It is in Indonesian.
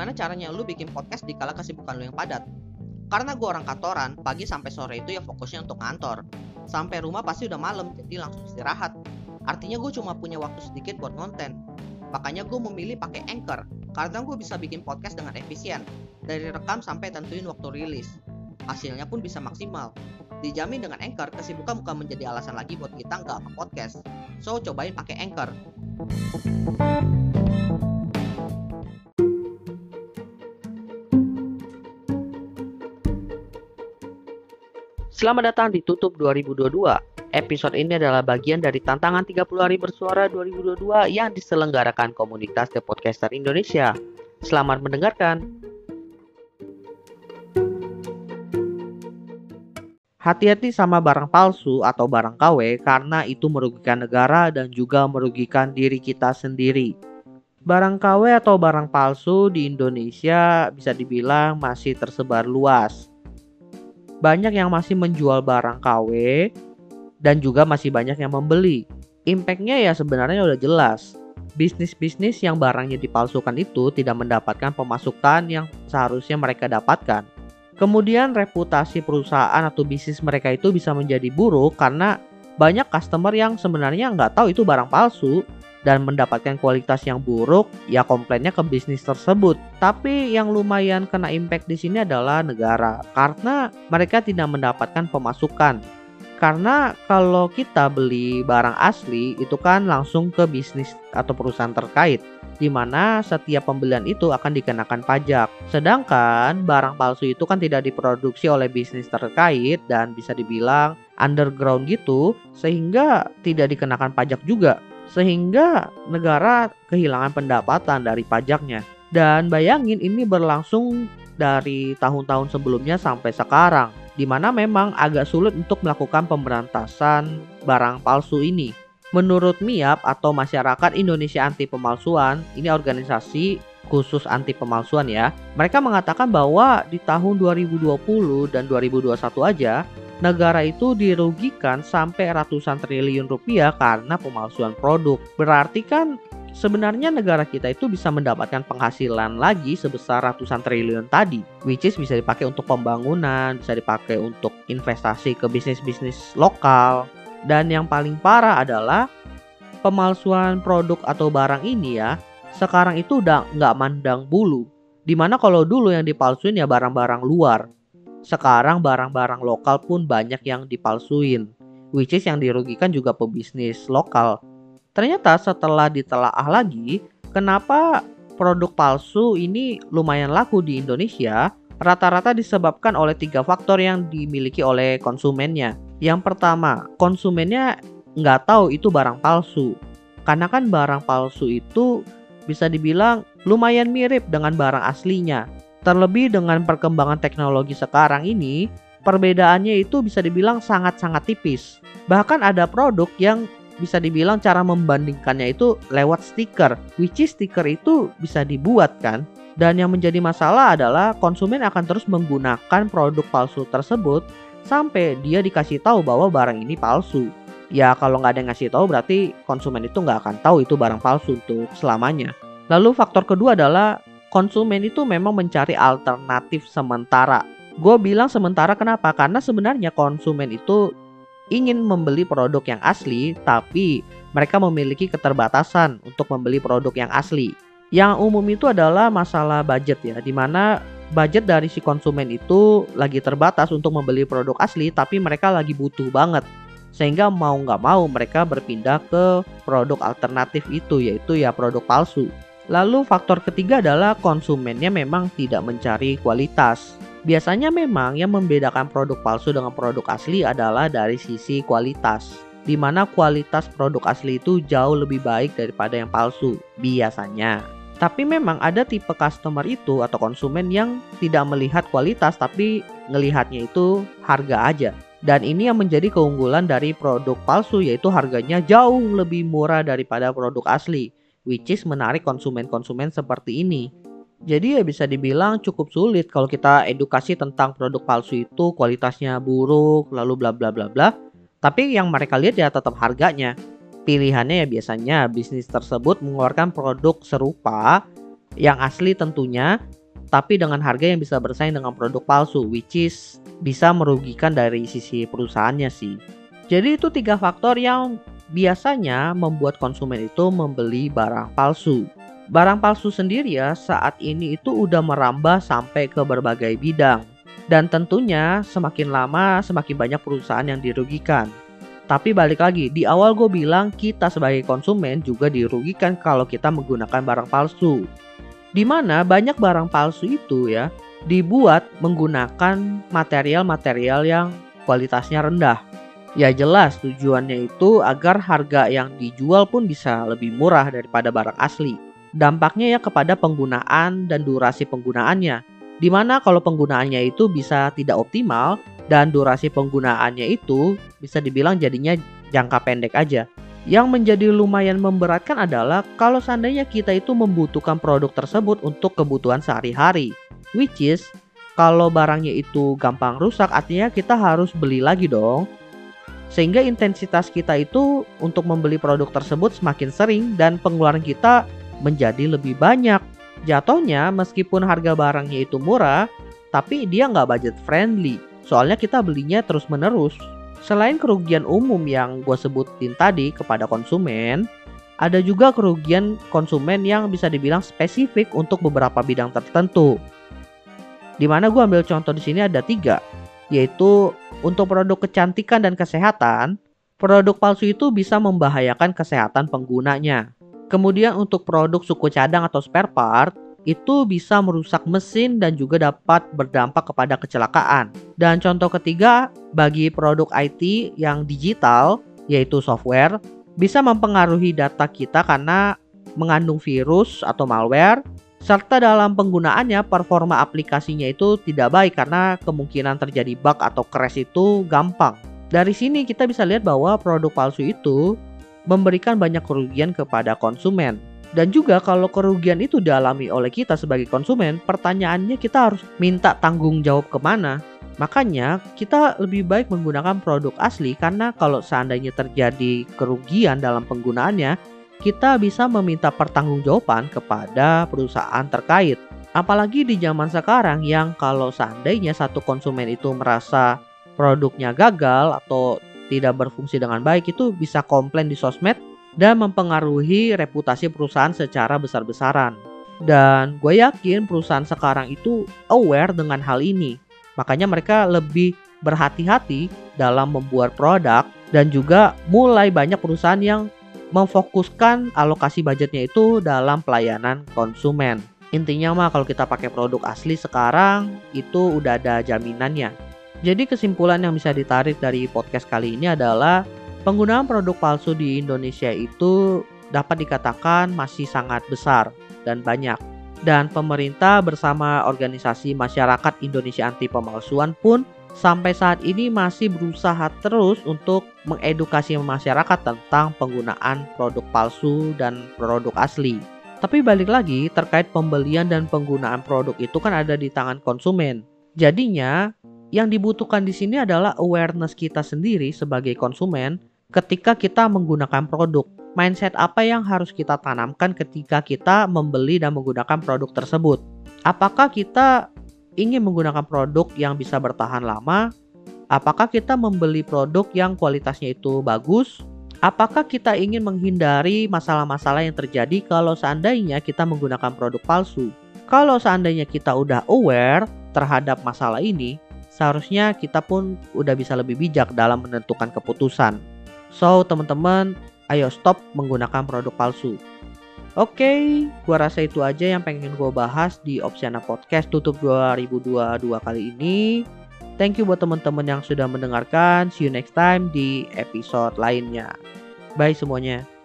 gimana caranya lu bikin podcast di kala kesibukan lu yang padat. Karena gue orang kantoran, pagi sampai sore itu ya fokusnya untuk kantor. Sampai rumah pasti udah malam, jadi langsung istirahat. Artinya gue cuma punya waktu sedikit buat konten. Makanya gue memilih pakai Anchor, karena gue bisa bikin podcast dengan efisien. Dari rekam sampai tentuin waktu rilis. Hasilnya pun bisa maksimal. Dijamin dengan Anchor, kesibukan bukan menjadi alasan lagi buat kita nggak ke podcast. So, cobain pakai Anchor. Selamat datang di Tutup 2022. Episode ini adalah bagian dari tantangan 30 hari bersuara 2022 yang diselenggarakan komunitas The Podcaster Indonesia. Selamat mendengarkan. Hati-hati sama barang palsu atau barang KW karena itu merugikan negara dan juga merugikan diri kita sendiri. Barang KW atau barang palsu di Indonesia bisa dibilang masih tersebar luas. Banyak yang masih menjual barang KW dan juga masih banyak yang membeli. Impactnya ya sebenarnya udah jelas. Bisnis-bisnis yang barangnya dipalsukan itu tidak mendapatkan pemasukan yang seharusnya mereka dapatkan Kemudian reputasi perusahaan atau bisnis mereka itu bisa menjadi buruk karena banyak customer yang sebenarnya nggak tahu itu barang palsu dan mendapatkan kualitas yang buruk, ya komplainnya ke bisnis tersebut. Tapi yang lumayan kena impact di sini adalah negara karena mereka tidak mendapatkan pemasukan. Karena kalau kita beli barang asli itu kan langsung ke bisnis atau perusahaan terkait di mana setiap pembelian itu akan dikenakan pajak. Sedangkan barang palsu itu kan tidak diproduksi oleh bisnis terkait dan bisa dibilang underground gitu, sehingga tidak dikenakan pajak juga. Sehingga negara kehilangan pendapatan dari pajaknya. Dan bayangin ini berlangsung dari tahun-tahun sebelumnya sampai sekarang, di mana memang agak sulit untuk melakukan pemberantasan barang palsu ini. Menurut MIAP atau Masyarakat Indonesia Anti Pemalsuan, ini organisasi khusus anti pemalsuan ya. Mereka mengatakan bahwa di tahun 2020 dan 2021 aja negara itu dirugikan sampai ratusan triliun rupiah karena pemalsuan produk. Berarti kan sebenarnya negara kita itu bisa mendapatkan penghasilan lagi sebesar ratusan triliun tadi, which is bisa dipakai untuk pembangunan, bisa dipakai untuk investasi ke bisnis-bisnis lokal, dan yang paling parah adalah pemalsuan produk atau barang ini ya, sekarang itu udah nggak mandang bulu. Di mana kalau dulu yang dipalsuin ya barang-barang luar. Sekarang barang-barang lokal pun banyak yang dipalsuin. Which is yang dirugikan juga pebisnis lokal. Ternyata setelah ditelaah lagi, kenapa produk palsu ini lumayan laku di Indonesia rata-rata disebabkan oleh tiga faktor yang dimiliki oleh konsumennya. Yang pertama, konsumennya nggak tahu itu barang palsu. Karena kan barang palsu itu bisa dibilang lumayan mirip dengan barang aslinya. Terlebih dengan perkembangan teknologi sekarang ini, perbedaannya itu bisa dibilang sangat-sangat tipis. Bahkan ada produk yang bisa dibilang cara membandingkannya itu lewat stiker, which is stiker itu bisa dibuat kan dan yang menjadi masalah adalah konsumen akan terus menggunakan produk palsu tersebut sampai dia dikasih tahu bahwa barang ini palsu. Ya kalau nggak ada yang ngasih tahu berarti konsumen itu nggak akan tahu itu barang palsu untuk selamanya. Lalu faktor kedua adalah konsumen itu memang mencari alternatif sementara. Gue bilang sementara kenapa? Karena sebenarnya konsumen itu ingin membeli produk yang asli, tapi mereka memiliki keterbatasan untuk membeli produk yang asli. Yang umum itu adalah masalah budget ya, di mana budget dari si konsumen itu lagi terbatas untuk membeli produk asli, tapi mereka lagi butuh banget. Sehingga mau nggak mau mereka berpindah ke produk alternatif itu, yaitu ya produk palsu. Lalu faktor ketiga adalah konsumennya memang tidak mencari kualitas. Biasanya memang yang membedakan produk palsu dengan produk asli adalah dari sisi kualitas di mana kualitas produk asli itu jauh lebih baik daripada yang palsu biasanya. Tapi memang ada tipe customer itu atau konsumen yang tidak melihat kualitas tapi ngelihatnya itu harga aja. Dan ini yang menjadi keunggulan dari produk palsu yaitu harganya jauh lebih murah daripada produk asli. Which is menarik konsumen-konsumen seperti ini. Jadi ya bisa dibilang cukup sulit kalau kita edukasi tentang produk palsu itu kualitasnya buruk lalu bla bla bla bla. Tapi yang mereka lihat ya tetap harganya pilihannya ya biasanya bisnis tersebut mengeluarkan produk serupa yang asli tentunya, tapi dengan harga yang bisa bersaing dengan produk palsu, which is bisa merugikan dari sisi perusahaannya sih. Jadi itu tiga faktor yang biasanya membuat konsumen itu membeli barang palsu. Barang palsu sendiri ya saat ini itu udah merambah sampai ke berbagai bidang. Dan tentunya semakin lama semakin banyak perusahaan yang dirugikan. Tapi balik lagi, di awal gue bilang kita sebagai konsumen juga dirugikan kalau kita menggunakan barang palsu. Di mana banyak barang palsu itu ya dibuat menggunakan material-material yang kualitasnya rendah. Ya jelas tujuannya itu agar harga yang dijual pun bisa lebih murah daripada barang asli. Dampaknya ya kepada penggunaan dan durasi penggunaannya. Di mana kalau penggunaannya itu bisa tidak optimal, dan durasi penggunaannya itu bisa dibilang jadinya jangka pendek aja. Yang menjadi lumayan memberatkan adalah kalau seandainya kita itu membutuhkan produk tersebut untuk kebutuhan sehari-hari. Which is kalau barangnya itu gampang rusak artinya kita harus beli lagi dong. Sehingga intensitas kita itu untuk membeli produk tersebut semakin sering dan pengeluaran kita menjadi lebih banyak. Jatuhnya meskipun harga barangnya itu murah, tapi dia nggak budget friendly Soalnya kita belinya terus-menerus. Selain kerugian umum yang gue sebutin tadi kepada konsumen, ada juga kerugian konsumen yang bisa dibilang spesifik untuk beberapa bidang tertentu. Di mana gue ambil contoh di sini ada tiga, yaitu untuk produk kecantikan dan kesehatan, produk palsu itu bisa membahayakan kesehatan penggunanya. Kemudian untuk produk suku cadang atau spare part, itu bisa merusak mesin dan juga dapat berdampak kepada kecelakaan. Dan contoh ketiga, bagi produk IT yang digital, yaitu software, bisa mempengaruhi data kita karena mengandung virus atau malware, serta dalam penggunaannya performa aplikasinya itu tidak baik karena kemungkinan terjadi bug atau crash itu gampang. Dari sini kita bisa lihat bahwa produk palsu itu memberikan banyak kerugian kepada konsumen. Dan juga kalau kerugian itu dialami oleh kita sebagai konsumen, pertanyaannya kita harus minta tanggung jawab ke mana. Makanya kita lebih baik menggunakan produk asli karena kalau seandainya terjadi kerugian dalam penggunaannya, kita bisa meminta pertanggungjawaban kepada perusahaan terkait. Apalagi di zaman sekarang yang kalau seandainya satu konsumen itu merasa produknya gagal atau tidak berfungsi dengan baik itu bisa komplain di sosmed dan mempengaruhi reputasi perusahaan secara besar-besaran. Dan gue yakin perusahaan sekarang itu aware dengan hal ini. Makanya mereka lebih berhati-hati dalam membuat produk dan juga mulai banyak perusahaan yang memfokuskan alokasi budgetnya itu dalam pelayanan konsumen. Intinya mah kalau kita pakai produk asli sekarang itu udah ada jaminannya. Jadi kesimpulan yang bisa ditarik dari podcast kali ini adalah Penggunaan produk palsu di Indonesia itu dapat dikatakan masih sangat besar dan banyak. Dan pemerintah bersama organisasi masyarakat Indonesia anti pemalsuan pun sampai saat ini masih berusaha terus untuk mengedukasi masyarakat tentang penggunaan produk palsu dan produk asli. Tapi balik lagi terkait pembelian dan penggunaan produk itu kan ada di tangan konsumen. Jadinya yang dibutuhkan di sini adalah awareness kita sendiri sebagai konsumen ketika kita menggunakan produk. Mindset apa yang harus kita tanamkan ketika kita membeli dan menggunakan produk tersebut? Apakah kita ingin menggunakan produk yang bisa bertahan lama? Apakah kita membeli produk yang kualitasnya itu bagus? Apakah kita ingin menghindari masalah-masalah yang terjadi kalau seandainya kita menggunakan produk palsu? Kalau seandainya kita udah aware terhadap masalah ini, seharusnya kita pun udah bisa lebih bijak dalam menentukan keputusan. So, teman-teman, ayo stop menggunakan produk palsu. Oke, okay, gua rasa itu aja yang pengen gua bahas di Opsiana Podcast tutup 2022 kali ini. Thank you buat teman-teman yang sudah mendengarkan. See you next time di episode lainnya. Bye semuanya.